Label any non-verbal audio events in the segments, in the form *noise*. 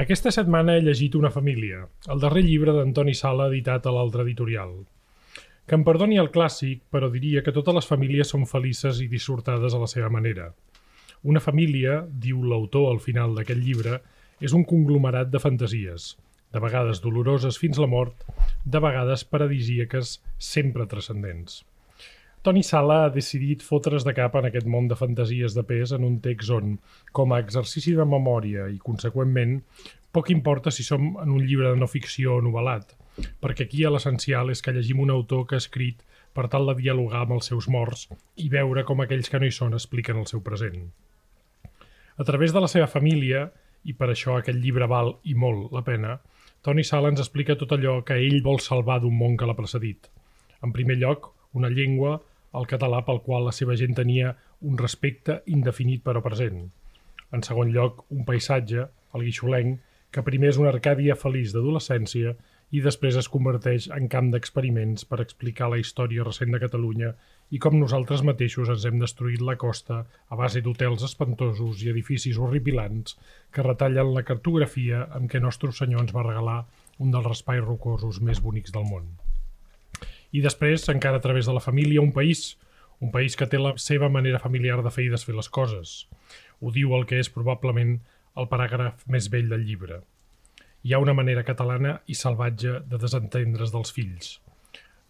Aquesta setmana he llegit Una família, el darrer llibre d'Antoni Sala editat a l'altre editorial. Que em perdoni el clàssic, però diria que totes les famílies són felices i dissortades a la seva manera. Una família, diu l'autor al final d'aquest llibre, és un conglomerat de fantasies, de vegades doloroses fins la mort, de vegades paradisíaques, sempre transcendents. Toni Sala ha decidit fotre's de cap en aquest món de fantasies de pes en un text on, com a exercici de memòria i, conseqüentment, poc importa si som en un llibre de no ficció o novel·lat, perquè aquí l'essencial és que llegim un autor que ha escrit per tal de dialogar amb els seus morts i veure com aquells que no hi són expliquen el seu present. A través de la seva família, i per això aquest llibre val i molt la pena, Toni Sala ens explica tot allò que ell vol salvar d'un món que l'ha precedit. En primer lloc, una llengua el català pel qual la seva gent tenia un respecte indefinit però present. En segon lloc, un paisatge, el guixolenc, que primer és una arcàdia feliç d'adolescència i després es converteix en camp d'experiments per explicar la història recent de Catalunya i com nosaltres mateixos ens hem destruït la costa a base d'hotels espantosos i edificis horripilants que retallen la cartografia amb què Nostre Senyor ens va regalar un dels raspais rocosos més bonics del món i després, encara a través de la família, un país, un país que té la seva manera familiar de fer i desfer les coses. Ho diu el que és probablement el paràgraf més vell del llibre. Hi ha una manera catalana i salvatge de desentendre's dels fills.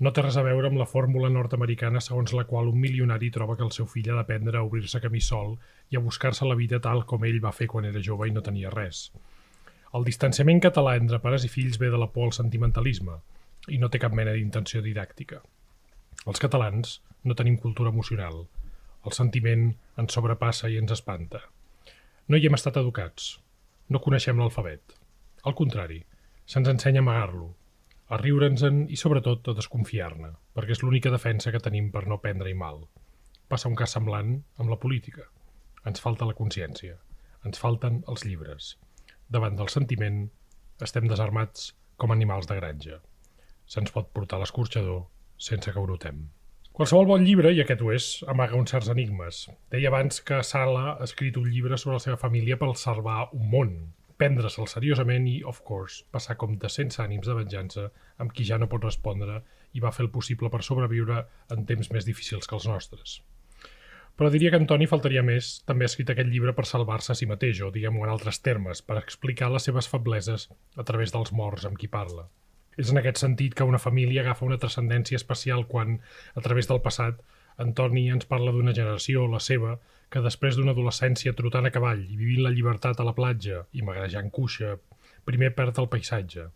No té res a veure amb la fórmula nord-americana segons la qual un milionari troba que el seu fill ha d'aprendre a obrir-se camí sol i a buscar-se la vida tal com ell va fer quan era jove i no tenia res. El distanciament català entre pares i fills ve de la por al sentimentalisme, i no té cap mena d'intenció didàctica. Els catalans no tenim cultura emocional. El sentiment ens sobrepassa i ens espanta. No hi hem estat educats. No coneixem l'alfabet. Al contrari, se'ns ensenya a amagar-lo, a riure'ns-en i sobretot a desconfiar-ne, perquè és l'única defensa que tenim per no prendre-hi mal. Passa un cas semblant amb la política. Ens falta la consciència. Ens falten els llibres. Davant del sentiment, estem desarmats com animals de granja se'ns pot portar l'escorxador sense que ho notem. Qualsevol bon llibre, i aquest ho és, amaga uns certs enigmes. Deia abans que Sala ha escrit un llibre sobre la seva família per salvar un món, prendre-se'l seriosament i, of course, passar com de sense ànims de venjança amb qui ja no pot respondre i va fer el possible per sobreviure en temps més difícils que els nostres. Però diria que Antoni faltaria més, també ha escrit aquest llibre per salvar-se a si mateix, o diguem-ho en altres termes, per explicar les seves febleses a través dels morts amb qui parla. És en aquest sentit que una família agafa una transcendència especial quan, a través del passat, Antoni ens parla d'una generació, la seva, que després d'una adolescència trotant a cavall i vivint la llibertat a la platja i magrejant cuixa, primer perd el paisatge.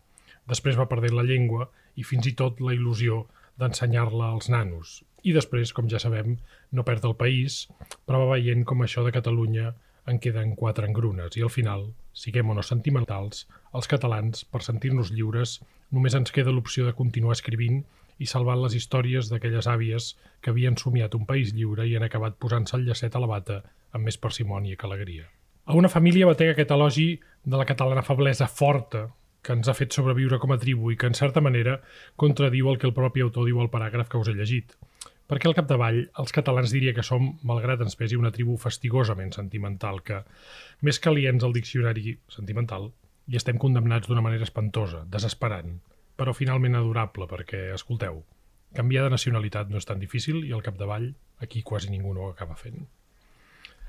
Després va perdent la llengua i fins i tot la il·lusió d'ensenyar-la als nanos. I després, com ja sabem, no perd el país, però va veient com això de Catalunya en queden quatre engrunes i al final, siguem o no sentimentals, els catalans, per sentir-nos lliures, només ens queda l'opció de continuar escrivint i salvant les històries d'aquelles àvies que havien somiat un país lliure i han acabat posant-se el llacet a la bata amb més parsimònia que alegria. A una família batega aquest elogi de la catalana feblesa forta que ens ha fet sobreviure com a tribu i que, en certa manera, contradiu el que el propi autor diu al paràgraf que us he llegit. Perquè al capdavall, els catalans diria que som, malgrat ens pesi, una tribu fastigosament sentimental que, més que aliens al diccionari sentimental, i estem condemnats d'una manera espantosa, desesperant, però finalment adorable, perquè, escolteu, canviar de nacionalitat no és tan difícil i al capdavall aquí quasi ningú no ho acaba fent.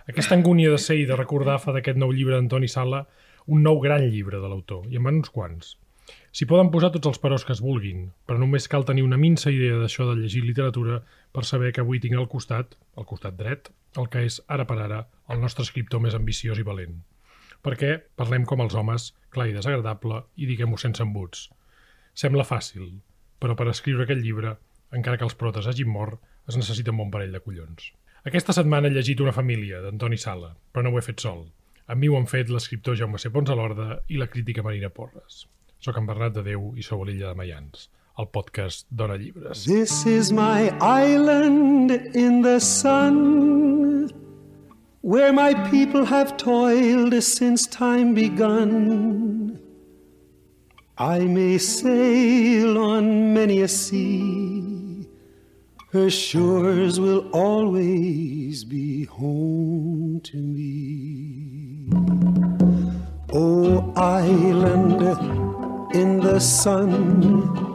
Aquesta angúnia de ser i de recordar fa d'aquest nou llibre d'Antoni Sala un nou gran llibre de l'autor, i en van uns quants. S'hi poden posar tots els peròs que es vulguin, però només cal tenir una minsa idea d'això de llegir literatura per saber que avui tinc al costat, al costat dret, el que és, ara per ara, el nostre escriptor més ambiciós i valent perquè parlem com els homes, clar i desagradable, i diguem-ho sense embuts. Sembla fàcil, però per escriure aquest llibre, encara que els protes hagin mort, es necessita un bon parell de collons. Aquesta setmana he llegit Una família, d'Antoni Sala, però no ho he fet sol. Amb mi ho han fet l'escriptor Jaume C. Pons a l'Orda i la crítica Marina Porres. Soc en Bernat de Déu i sou a l'illa de Mayans, el podcast Dona Llibres. This is my island in the sun where my people have toiled since time begun. I may sail on many a sea, her shores will always be home to me. O island in the sun,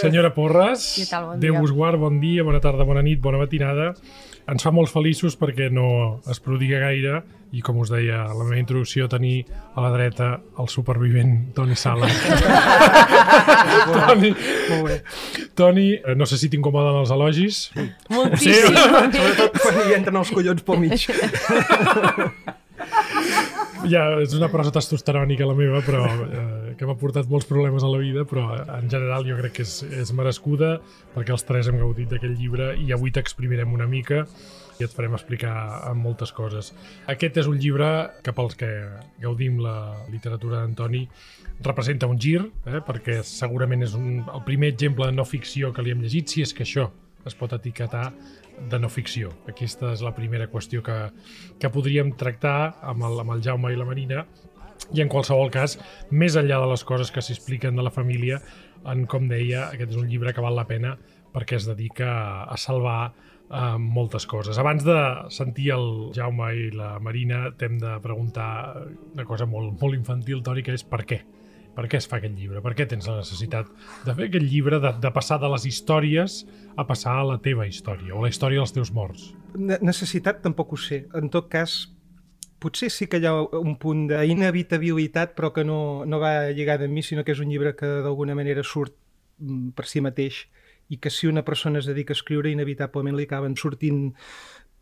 Senyora Porres, tal? Bon Déu dia. us guard, bon dia, bona tarda, bona nit, bona matinada. Ens fa molt feliços perquè no es prodiga gaire i, com us deia a la meva introducció, tenir a la dreta el supervivent Toni Sala. *laughs* Toni, Molt bé. Toni, eh, no sé si t'incomoden els elogis. Moltíssim. Sobretot quan hi entren els collons pel mig. *laughs* Ja, és una prosa testosterònica la meva, però eh, que m'ha portat molts problemes a la vida, però en general jo crec que és, és merescuda perquè els tres hem gaudit d'aquest llibre i avui t'exprimirem una mica i et farem explicar amb moltes coses. Aquest és un llibre que pels que gaudim la literatura d'Antoni representa un gir, eh, perquè segurament és un, el primer exemple de no ficció que li hem llegit, si és que això es pot etiquetar de no ficció. Aquesta és la primera qüestió que, que podríem tractar amb el, amb el Jaume i la Marina i en qualsevol cas, més enllà de les coses que s'expliquen de la família, en, com deia, aquest és un llibre que val la pena perquè es dedica a, salvar eh, moltes coses. Abans de sentir el Jaume i la Marina, t'hem de preguntar una cosa molt, molt infantil, Toni, que és per què? Per què es fa aquest llibre? Per què tens la necessitat de fer aquest llibre, de, de passar de les històries a passar a la teva història, o la història dels teus morts? Ne- Necessitat tampoc ho sé. En tot cas, potser sí que hi ha un punt d'inevitabilitat, però que no, no va lligada amb mi, sinó que és un llibre que d'alguna manera surt mm, per si mateix i que si una persona es dedica a escriure, inevitablement li acaben sortint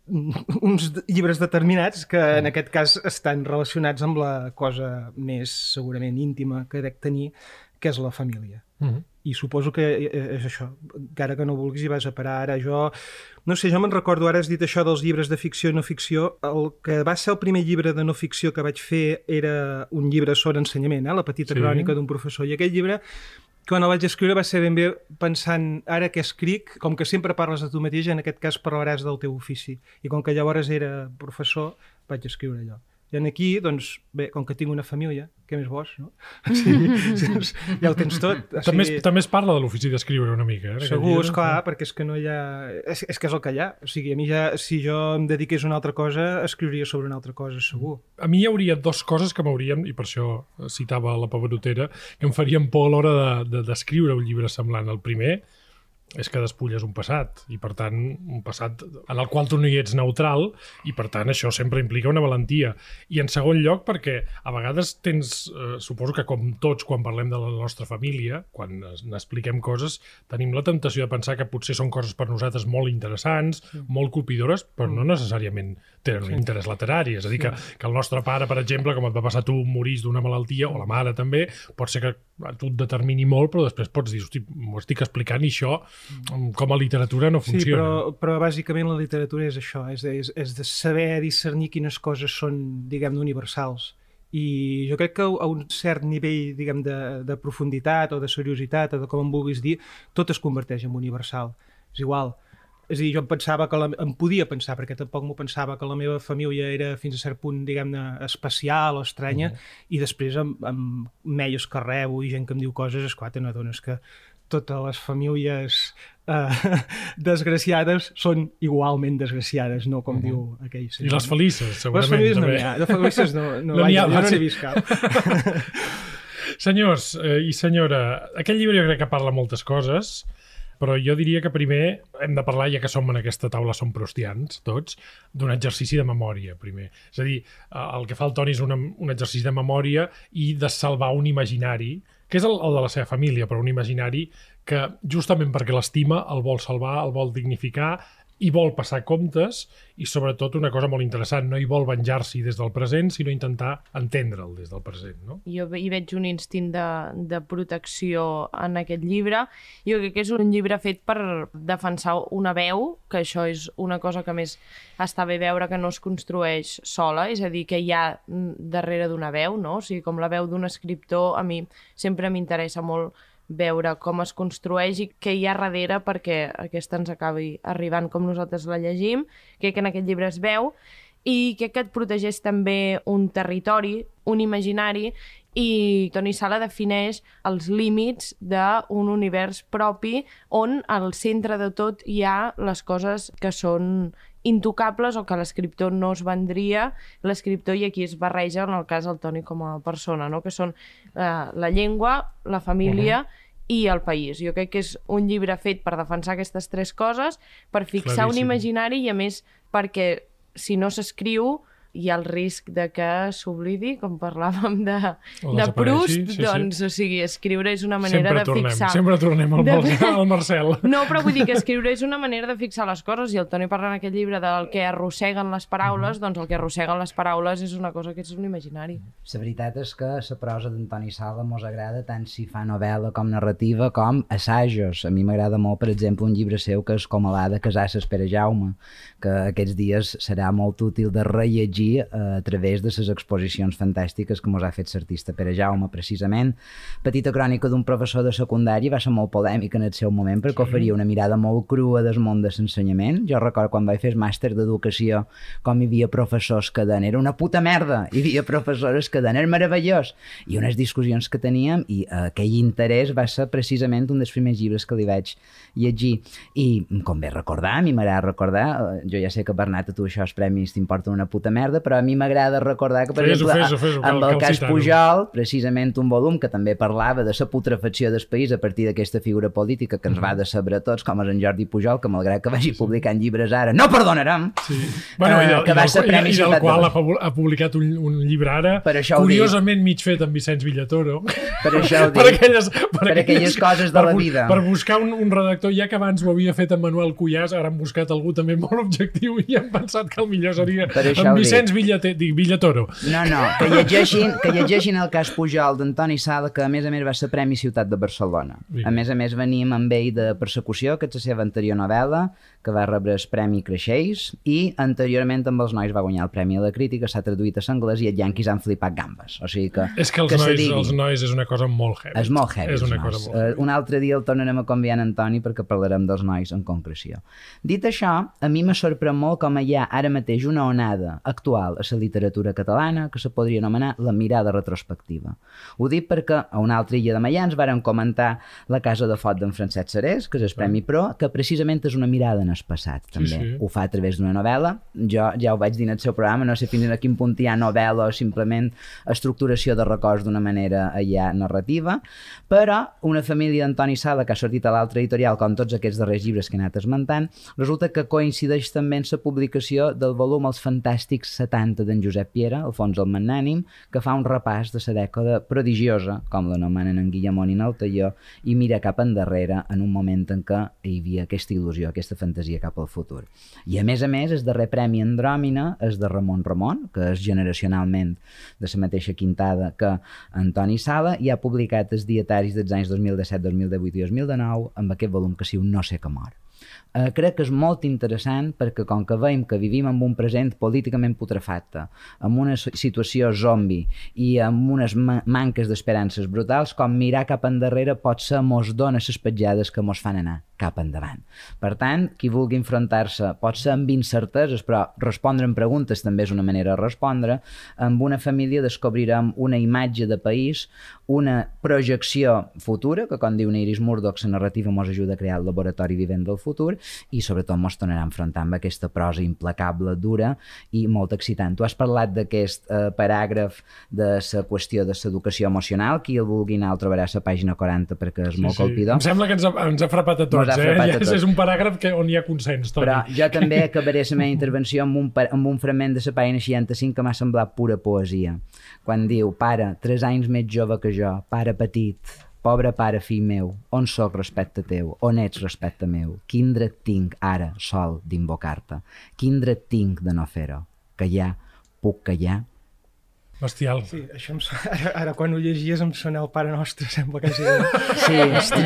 uns llibres determinats que en aquest cas estan relacionats amb la cosa més segurament íntima que dec tenir, que és la família. Mm -hmm. i suposo que eh, és això, encara que no vulguis hi vas a parar ara, jo no sé, jo me'n recordo, ara has dit això dels llibres de ficció i no ficció, el que va ser el primer llibre de no ficció que vaig fer era un llibre sobre ensenyament, eh? la petita Sí. crònica d'un professor, i aquell llibre quan el vaig escriure va ser ben bé pensant ara que escric, com que sempre parles de tu mateix, en aquest cas parlaràs del teu ofici. I com que llavors era professor, vaig escriure allò. I aquí, doncs, bé, com que tinc una família, què més vols, no? *laughs* Sí, doncs, ja ho tens tot. O També, sigui, es, també es parla de l'ofici d'escriure una mica. Eh, Segur, és clar, perquè és que no hi ha... És, és que és el que hi ha. O sigui, a mi ja, si jo em dediqués a una altra cosa, escriuria sobre una altra cosa, segur. A mi hi hauria dos coses que m'haurien, i per això citava la Pavarotera, que em farien por a l'hora de- de- d'escriure de, un llibre semblant. El primer és que despulles un passat, i per tant un passat en el qual tu no hi ets neutral, i per tant això sempre implica una valentia. I en segon lloc perquè a vegades tens, eh, suposo que com tots quan parlem de la nostra família, quan n'expliquem coses, tenim la temptació de pensar que potser són coses per nosaltres molt interessants, molt colpidores, però no necessàriament tenen un interès literari. És a dir, que, que el nostre pare, per exemple, com et va passar tu, morís d'una malaltia, o la mare també, pot ser que tu et determini molt, però després pots dir, hosti, m'ho estic explicant i això mm, com a literatura no Sí, funciona. però, però bàsicament la literatura és això, és de, és, és de saber discernir quines coses són, diguem universals. I jo crec que a un cert nivell, diguem, de, de profunditat o de seriositat o de com en vulguis dir, tot es converteix en universal. És igual. És a dir, jo em pensava que la, em podia pensar, perquè tampoc m'ho pensava, que la meva família era fins a cert punt, diguem-ne, especial o estranya, i després amb, amb mails que rebo i gent que em diu coses, esclar, te n'adones que totes les famílies eh, *laughs* desgraciades són igualment desgraciades, no com diu aquell I les felices, Les segurament. famílies no també. n'hi ha, de felices no, *laughs* no, No ha, jo no sí. n'he vist cap. *laughs* Senyors eh, i senyora, aquest llibre jo crec que parla moltes coses, però jo diria que primer hem de parlar, ja que som en aquesta taula, som proustians, tots, d'un exercici de memòria, primer. És a dir, el que fa el Toni és un, un exercici de memòria i de salvar un imaginari, que és el, el de la seva família, però un imaginari que justament perquè l'estima el vol salvar, el vol dignificar i vol passar comptes i sobretot una cosa molt interessant, no hi vol venjar-s'hi des del present, sinó intentar entendre'l des del present. No? Jo hi veig un instint de, de protecció en aquest llibre. Jo crec que és un llibre fet per defensar una veu, que això és una cosa que més està bé veure que no es construeix sola, és a dir, que hi ha mm, darrere d'una veu, no? O sigui, com la veu d'un escriptor, a mi sempre m'interessa molt veure com es construeix i què hi ha darrere perquè aquesta ens acabi arribant com nosaltres la llegim. Crec que en aquest llibre es veu i crec que et protegeix també un territori, un imaginari i Toni Sala defineix els límits d'un univers propi on al centre de tot hi ha les coses que són intocables o que l'escriptor no es vendria, l'escriptor i aquí es barreja en el cas del Toni com a persona, no? que són eh, la llengua, la família uh -huh i el país. Jo crec que és un llibre fet per defensar aquestes tres coses, per fixar Claríssim. un imaginari i, a més, perquè si no s'escriu, hi ha el risc de que s'oblidi, com parlàvem de, de Proust, sí, doncs, sí. o sigui, escriure és una manera sempre de tornem, fixar... Sempre tornem al, de... al Marcel. *laughs* No, però vull dir que escriure és una manera de fixar les coses, i el Toni parla en aquest llibre del que arrosseguen les paraules, mm -hmm. doncs el que arrosseguen les paraules és una cosa que és un imaginari. La veritat és que la prosa d'Antoni Sala mos agrada tant si fa novel·la com narrativa com assajos. A mi m'agrada molt, per exemple, un llibre seu que és com a l'Ada Casasses Pere Jaume, que aquests dies serà molt útil de rellegir llegir eh, a través de les exposicions fantàstiques que ens ha fet l'artista Pere Jaume, precisament. Petita crònica d'un professor de secundària va ser molt polèmica en el seu moment perquè sí. oferia una mirada molt crua del món de l'ensenyament. Jo recordo quan vaig fer el màster d'educació com hi havia professors que deien era una puta merda, hi havia professores que deien era meravellós, i unes discussions que teníem i eh, aquell interès va ser precisament un dels primers llibres que li vaig llegir. I com bé recordar, a mi m'agrada recordar, eh, jo ja sé que Bernat a tu això els premis t'importen una puta merda, però a mi m'agrada recordar que, per fes exemple, fes fes amb el cas Pujol, precisament un volum que també parlava de la putrefacció del país a partir d'aquesta figura política que ens va de saber a tots, com és en Jordi Pujol, que malgrat que vagi publicant llibres ara, no perdonarem! Sí. Bueno, i del, que va ser Premi i, i del qual ha, ha publicat un, un llibre ara, per això curiosament mig fet amb Vicenç Villatoro. Per això ho *laughs* dic. per aquelles, per, per aquelles, coses de per, la vida. Per buscar un, un redactor, ja que abans ho havia fet en Manuel Cuyàs, ara han buscat algú també molt objectiu i han pensat que el millor seria amb Vicenç Villate, dic, Villatoro. No, no, que llegeixin, que llegeixin el cas Pujol d'Antoni Sala, que a més a més va ser Premi Ciutat de Barcelona. A més a més venim amb ell de Persecució, que és la seva anterior novel·la, que va rebre el Premi Creixells, i anteriorment amb els nois va guanyar el Premi a la Crítica, s'ha traduït a l'anglès i els Yankees han flipat gambes. O sigui que... És que els, que nois, els nois és una cosa molt heavy. És molt heavy. És una cosa molt heavy. Uh, un altre dia el tornarem a conviar en Antoni perquè parlarem dels nois en concreció. Dit això, a mi me sorprèn molt com hi ha ara mateix una onada actual a la literatura catalana que se podria anomenar la mirada retrospectiva. Ho dic perquè a una altra illa de Mayans varen comentar la Casa de Fot d'en Francesc Serés, que és el Premi Pro, que precisament és una mirada en el passat, també. Sí, sí. Ho fa a través d'una novel·la. Jo ja ho vaig dir en el seu programa, no sé fins a quin punt hi ha novel·la o simplement estructuració de records d'una manera ja narrativa, però una família d'Antoni Sala, que ha sortit a l'altra editorial, com tots aquests darrers llibres que he anat esmentant, resulta que coincideix també en la publicació del volum Els Fantàstics 70 d'en Josep Piera, Alfons el Magnànim, que fa un repàs de la dècada prodigiosa, com l'anomenen en Guillemón i en el Talló, i mira cap endarrere en un moment en què hi havia aquesta il·lusió, aquesta fantasia cap al futur. I a més a més, el darrer premi Andròmina és de Ramon Ramon, que és generacionalment de la mateixa quintada que Antoni Sala, i ha publicat els dietaris dels anys 2017, 2018 i 2019 amb aquest volum que si un no sé que mor eh, crec que és molt interessant perquè com que veiem que vivim en un present políticament putrefacte, amb una situació zombi i amb unes ma manques d'esperances brutals, com mirar cap endarrere pot ser mos dona les petjades que mos fan anar cap endavant. Per tant, qui vulgui enfrontar-se pot ser amb incerteses, però respondre en preguntes també és una manera de respondre. Amb una família descobrirem una imatge de país, una projecció futura, que com diu Iris Murdoch, la narrativa ens ajuda a crear el laboratori vivent del futur, i sobretot ens tornarà a enfrontar amb aquesta prosa implacable, dura i molt excitant. Tu has parlat d'aquest eh, paràgraf de la qüestió de l'educació emocional, qui el vulgui anar el trobarà a la pàgina 40 perquè és sí, molt sí. colpidor. Em sembla que ens ha, ens ha frapat a tots, eh? Ja, és, és un paràgraf que, on hi ha consens. Toni. Però jo també *laughs* acabaré la meva intervenció amb un, amb un fragment de la pàgina 65 que m'ha semblat pura poesia. Quan diu, pare, tres anys més jove que jo, pare petit, Pobre pare, fill meu, on sóc respecte teu? On ets respecte meu? Quin dret tinc ara, sol, d'invocar-te? Quin dret tinc de no fer-ho? Callar? Puc callar? Bestial. Sí, això em sona, ara, ara quan ho llegies em sona el Pare Nostre, sembla que sí. Sí,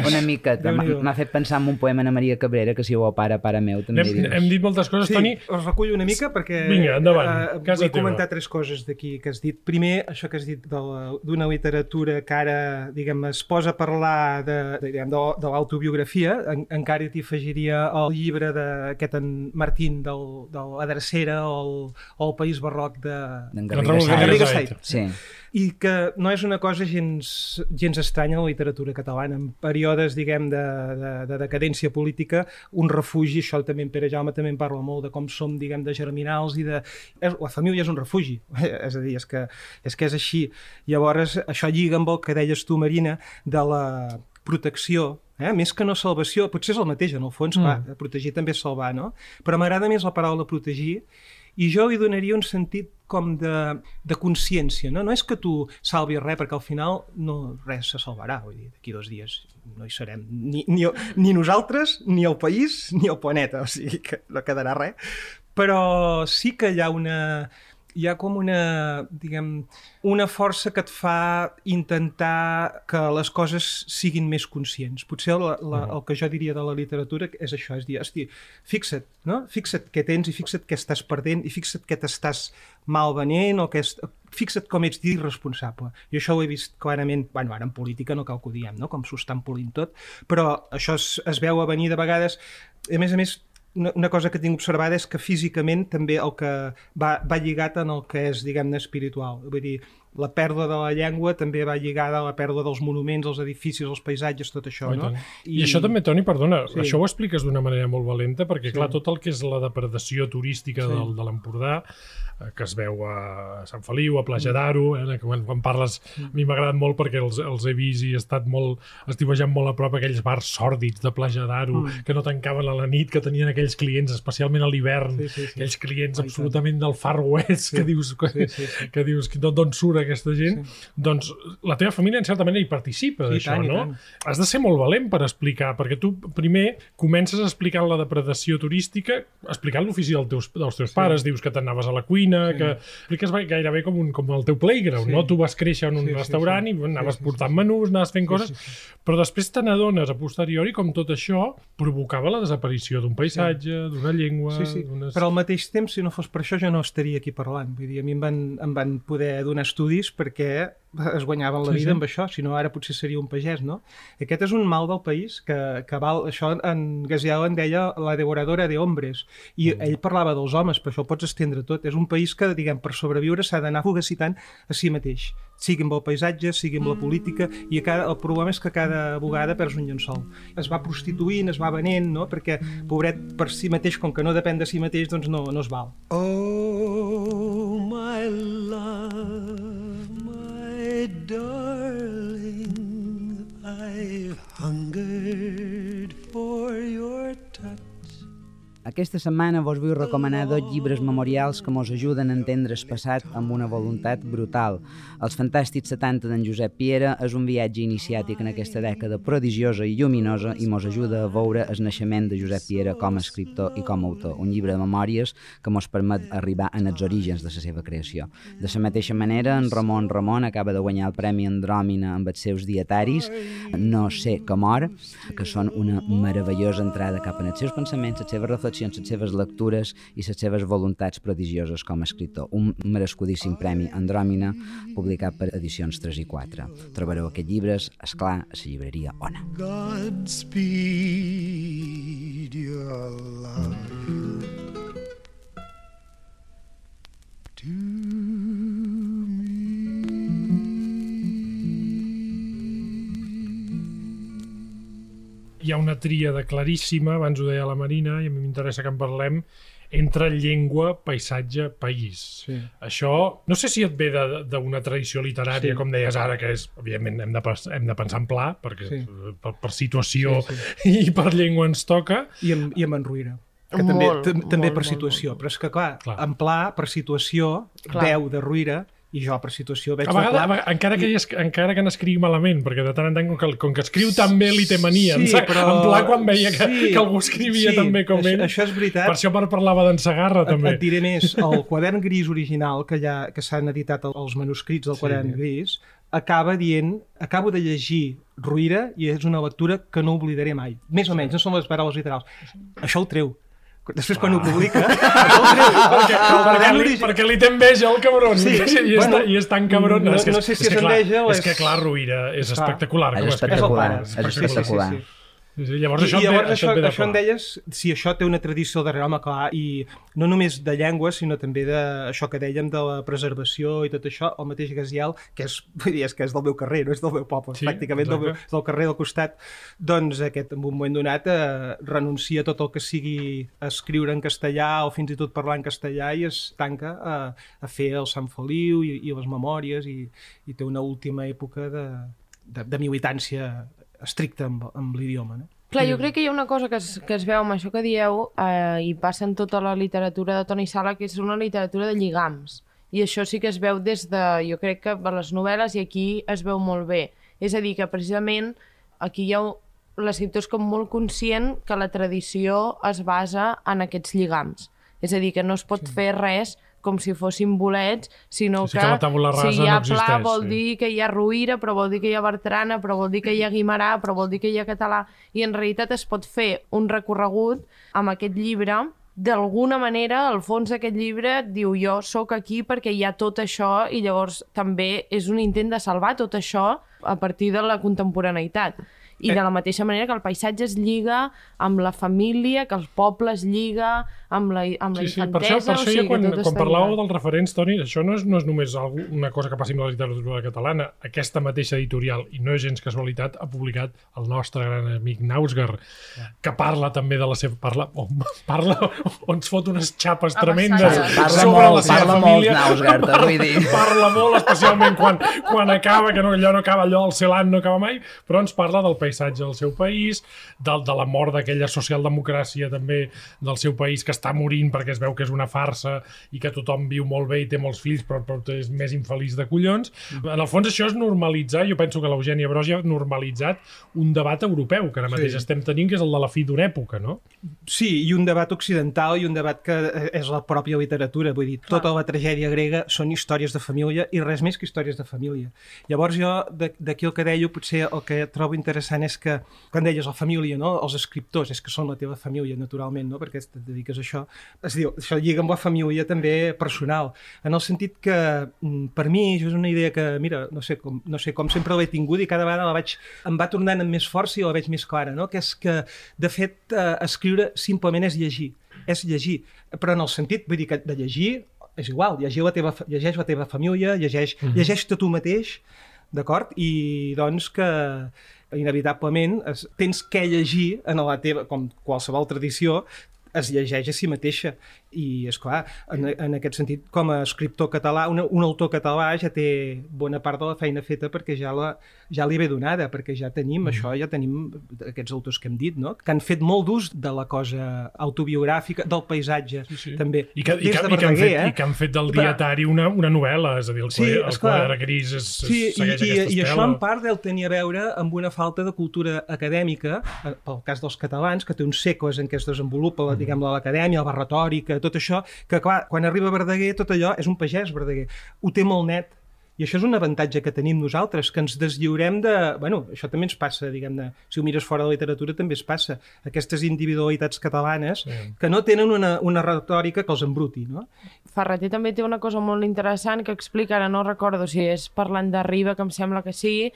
una miqueta. M'ha fet pensar en un poema Ana Maria Cabrera, que si ho pare, pare meu, també Hem, dius. hem dit moltes coses, Sí, Toni. us recullo una mica perquè Vinga, endavant, eh, casa vull teva. comentar tres coses d'aquí que has dit. Primer, això que has dit de d'una literatura que ara diguem, es posa a parlar de, de, diguem, de, de l'autobiografia, en, encara t'hi afegiria el llibre d'aquest en Martín del, de la Drecera o el, o el País Barroc de... D'en D'en Garriga Saiz. Sí. i que no és una cosa gens, gens estranya a la literatura catalana. En períodes, diguem, de, de, de decadència política, un refugi, això també en Pere Jaume també en parla molt, de com som, diguem, de germinals i de... És, la família és un refugi, *laughs* és a dir, és que és, que és així. Llavors, això lliga amb el que deies tu, Marina, de la protecció, eh? més que no salvació, potser és el mateix, en el fons, mm. clar, protegir també és salvar, no? Però m'agrada més la paraula protegir, i jo hi donaria un sentit com de, de consciència, no? No és que tu salvis res, perquè al final no, res se salvarà, vull dir, d'aquí dos dies no hi serem, ni, ni, ni nosaltres, ni el país, ni el planeta, o sigui que no quedarà res, però sí que hi ha una hi ha com una, diguem, una força que et fa intentar que les coses siguin més conscients. Potser la, la, el que jo diria de la literatura és això, és dir, hosti, fixa't, no? Fixa't què tens i fixa't què estàs perdent i fixa't què t'estàs malvenent o què est... fixa't com ets d'irresponsable. Jo això ho he vist clarament, bueno, ara en política no cal que ho diem, no? com s'ho estan polint tot, però això es, es veu a venir de vegades, a més a més, una, una cosa que tinc observada és que físicament també el que va, va lligat en el que és, diguem-ne, espiritual. Vull dir, la pèrdua de la llengua també va lligada a la pèrdua dels monuments, els edificis, els paisatges, tot això, Oh, no? I... I això també, Toni, perdona, Sí. això ho expliques d'una manera molt valenta, perquè, Sí. clar, tot el que és la depredació turística Sí. del, de l'Empordà, que es veu a Sant Feliu, a Platja d'Aro, eh, quan, quan parles, a mi m'ha agradat molt perquè els, els he vist i he estat molt, estivejant molt a prop aquells bars sòrdids de Platja d'Aro, Mm. que no tancaven a la nit, que tenien aquells clients, especialment a l'hivern, Sí, sí, sí. aquells clients i tant. absolutament del Far West, que dius, que, Sí, sí, sí. que dius d'on d'on surt aquesta gent, doncs la teva família en certa manera hi participa I d'això, no? tant. Has de ser molt valent per explicar, perquè tu primer comences explicant la depredació turística, explicant l'ofici dels teus, dels teus pares, dius que t'anaves a la cuina, Sí. que expliques gairebé com, un, com el teu playground, Sí. no? Tu vas créixer en un Sí, sí, restaurant sí. i anaves Sí, sí, portant sí. menús, anaves fent Sí, coses, sí, sí. però després te n'adones a posteriori com tot això provocava la desaparició d'un paisatge, d'una llengua... Sí, sí. Però al mateix temps, si no fos per això, jo no estaria aquí parlant. Vull dir, a mi em van, em van poder donar estudis perquè es guanyaven la Sí, vida sí. amb això, si no ara potser seria un pagès, no? Aquest és un mal del país que, que val, això en Gasiel en deia la devoradora de hombres i Mm. ell parlava dels homes, però això ho pots estendre tot. És un país que, diguem, per sobreviure s'ha d'anar fogacitant a si mateix, sigui amb el paisatge, sigui amb la política, i a cada, el problema és que cada vegada perds un llençol. Es va prostituint, es va venent, no? perquè, pobret, per si mateix, com que no depèn de si mateix, doncs no, no es val. Oh, my love, darling, I've hungered for your. Aquesta setmana vos vull recomanar dos llibres memorials que mos ajuden a entendre el passat amb una voluntat brutal. Els fantàstics 70 d'en Josep Piera és un viatge iniciàtic en aquesta dècada prodigiosa i lluminosa i mos ajuda a veure el naixement de Josep Piera com a escriptor i com a autor. Un llibre de memòries que mos permet arribar en els orígens de la seva creació. De la mateixa manera, en Ramon Ramon acaba de guanyar el Premi Andròmina amb els seus dietaris, No sé que mor, que són una meravellosa entrada cap en els seus pensaments, les seves reflexions, les seves lectures i les seves voluntats prodigioses com a escriptor. Un merescudíssim premi Andròmina publicat per edicions 3 i 4. Trobareu aquests llibres, és clar, a la llibreria Ona. Godspeed your love to hi ha una tríada claríssima, abans ho deia la Marina, i a mi m'interessa que en parlem, entre llengua, paisatge, país. Sí. Això, no sé si et ve de- d'una tradició literària, Sí. com deies ara, que és, òbviament, hem de, hem de pensar en pla, perquè Sí. per, per situació Sí, *laughs* i per llengua ens toca. I amb, i amb en Ruïra. Que Molt, també, tam- també molt, per molt, situació, molt, però és que clar, Clar. en pla, per situació, Clar. veu de Ruïra, i jo per situació veig A vegades, la a clau. vegades, encara, que, es, encara que n'escrigui malament, perquè de tant en tant, com que, com que escriu tan bé, li té mania. Sí, sap? però- En pla, quan veia que, sí, que algú escrivia sí, tan bé com això, ell. Això és veritat. Per això per parlava d'en Sagarra, Et, també. et diré més, *laughs* el quadern gris original que, ja, que s'han editat el- els manuscrits del Sí. quadern gris acaba dient, acabo de llegir Ruïra i és una lectura que no oblidaré mai. Més o menys, no són les paraules literals. Això ho treu. Després, quan ho publica, *laughs* això ho treu. perquè, el perquè, li, perquè li té enveja el cabron Sí, I, és, bueno, i és tan cabron no- és que, no sé si és clar, enveja o és és- que clar, Ruïra és espectacular És espectacular, És pare. és Sí, sí, sí, espectacular. sí. Sí, sí, llavors I, això, i llavors això, això, això en deies, si això té una tradició darrere, home, clar, i no només de llengua, sinó també de això que dèiem de la preservació i tot això, el mateix Gaziel, que és, *laughs* vull dir, és que és del meu carrer, no és del meu poble, Sí, pràcticament del, meu, del carrer del costat, doncs aquest, en un moment donat, eh, renuncia a tot el que sigui escriure en castellà o fins i tot parlar en castellà i es tanca a, a fer el Sant Feliu i, i les memòries i, i té una última època de, de, de militància estricta amb, amb l'idioma, no? Clar, jo crec que hi ha una cosa que es, que es veu amb això que dieu eh, i passa en tota la literatura de Toni Sala, que és una literatura de lligams. I això sí que es veu des de, jo crec que per les novel·les i aquí es veu molt bé. És a dir, que precisament aquí hi ha l'escriptor és com molt conscient que la tradició es basa en aquests lligams. És a dir, que no es pot sí. fer res com si fossin bolets, sinó Sí, que, que rasa si hi ha no pla existeix, vol sí. dir que hi ha Ruïra, però vol dir que hi ha Bertrana, però vol dir que hi ha Guimarà, però vol dir que hi ha català, i en realitat es pot fer un recorregut amb aquest llibre d'alguna manera, al fons d'aquest llibre diu jo sóc aquí perquè hi ha tot això i llavors també és un intent de salvar tot això a partir de la contemporaneïtat. I de la mateixa manera que el paisatge es lliga amb la família, que el poble es lliga amb la, amb la Sí, sí, per això, infantesa, per això o sigui, ja quan, quan parlàveu dels referents, Toni, això no és, no és només una cosa que passi amb la literatura catalana. Aquesta mateixa editorial, i no és gens casualitat, ha publicat el nostre gran amic Nausgar, que parla també de la seva... Parla, *laughs* oh, parla on ens fot unes xapes tremendes. Parla sobre molt, la seva parla molt, família. Nausgar, te vull dir. *laughs* parla molt, especialment quan, quan acaba, que no, allò no acaba, allò el Celan no acaba mai, però ens parla del paisatge del seu país, del, de la mort d'aquella socialdemocràcia també del seu país que està morint perquè es veu que és una farsa i que tothom viu molt bé i té molts fills però, però és més infeliç de collons. En el fons això és normalitzar, jo penso que l'Eugènia Broja ha normalitzat un debat europeu que ara mateix Sí. estem tenint, que és el de la fi d'una època, no? Sí, i un debat occidental i un debat que eh, és la pròpia literatura. Vull dir, tota la tragèdia grega són històries de família i res més que històries de família. Llavors jo, de- d'aquí el que deia, potser el que trobo interessant és que, quan deies la família, no? els escriptors, és que són la teva família, naturalment, no? perquè et dediques a això. Es diu, això lliga amb la família també personal, en el sentit que, mm, per mi, això és una idea que, mira, no sé com, no sé com sempre l'he tingut i cada vegada la vaig, em va tornant amb més força i la veig més clara, no? que és que, de fet, eh, escriure simplement és llegir, és llegir, però en el sentit, vull dir que de llegir és igual, llegir la teva, llegeix la teva família, llegeix, mm -hmm. llegeix-te tu mateix, d'acord? I doncs que inevitablement es, tens que llegir en la teva, com qualsevol tradició, es llegeix a si mateixa i és clar, en, en aquest sentit com a escriptor català, un, un autor català ja té bona part de la feina feta perquè ja, la, ja li ve donada perquè ja tenim mm. això, ja tenim aquests autors que hem dit, no? que han fet molt d'ús de la cosa autobiogràfica del paisatge, Sí, sí. també I que, i, que, de i, que han fet, eh? I que han fet del Però- dietari una, una novel·la, és a dir, el, Sí, sí, el quadre gris es, es Sí, i, segueix i, aquesta i això en part deu tenir a veure amb una falta de cultura acadèmica, eh, pel cas dels catalans, que té uns segles en què es desenvolupa la, diguem l'acadèmia, la retòrica, tot això, que clar, quan arriba Verdaguer tot allò és un pagès Verdaguer, ho té molt net, i això és un avantatge que tenim nosaltres, que ens deslliurem de... Bueno, això també ens passa, diguem-ne, si ho mires fora de la literatura també es passa, aquestes individualitats catalanes Sí. que no tenen una, una retòrica que els embruti, no? Ferreter també té una cosa molt interessant que explica, ara no recordo si és parlant de Riba, que em sembla que sí,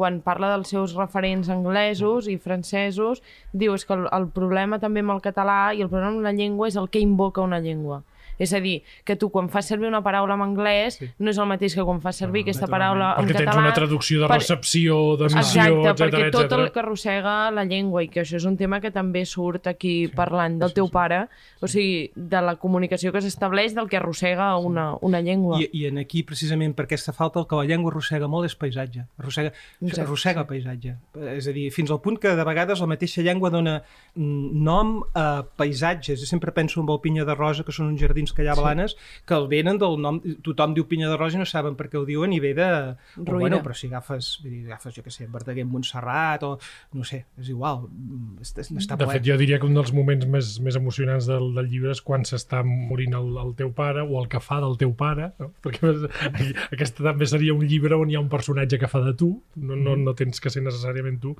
quan parla dels seus referents anglesos i francesos, diu és que el, el problema també amb el català i el problema amb la llengua és el que invoca una llengua. És a dir, que tu quan fas servir una paraula en anglès sí. no és el mateix que quan fas servir aquesta paraula en Perquè tens català. una traducció de per- recepció, d'emissió, Exacte, etc perquè tot el que arrossega la llengua i que això és un tema que també surt aquí sí, parlant del teu pare, o sigui, de la comunicació que s'estableix del que arrossega una, una llengua. I, I en aquí, precisament per aquesta falta, el que la llengua arrossega molt és paisatge. Arrossega, Exacte. arrossega paisatge. És a dir, fins al punt que de vegades la mateixa llengua dona nom a paisatges. Jo sempre penso en el Pinya de Rosa, que són uns jardins noms que hi ha a Blanes, que el venen del nom... Tothom diu Pinya de Roja i no saben per què ho diuen i ve de... Però, Ruïna. bueno, però si agafes, vull dir, agafes, jo què sé, Verdaguer Montserrat o... No sé, és igual. mm, Està, està De fet, jo diria que un dels moments més, més emocionants del, del llibre és quan s'està morint el, el teu pare o el que fa del teu pare, no? perquè *laughs* aquesta també seria un llibre on hi ha un personatge que fa de tu, no, no, Mm. no tens que ser necessàriament tu,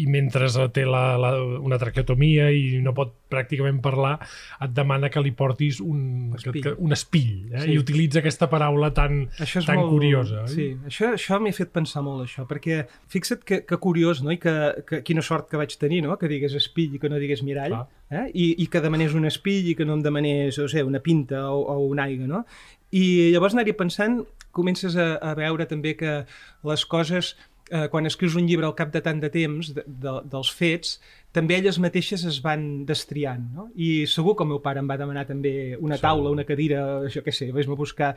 i mentre té la, la, una traqueotomia i no pot pràcticament parlar, et demana que li portis un Espill. que, un espill, eh? Sí. i utilitza aquesta paraula tan, Això és tan molt, curiosa. oi? Sí, això, això m'ha fet pensar molt, això, perquè fixa't que, que curiós, no? I que, que quina sort que vaig tenir, no? Que digués espill i que no digués mirall, Clar. eh? I, i que demanés un espill i que no em demanés, no sé, una pinta o, o una aigua, no? I llavors anar-hi pensant, comences a, a veure també que les coses eh, quan escrius un llibre al cap de tant de temps de, de, dels fets, també elles mateixes es van destriant, no? I segur que el meu pare em va demanar també una taula, una cadira, això què sé, vés-me a buscar...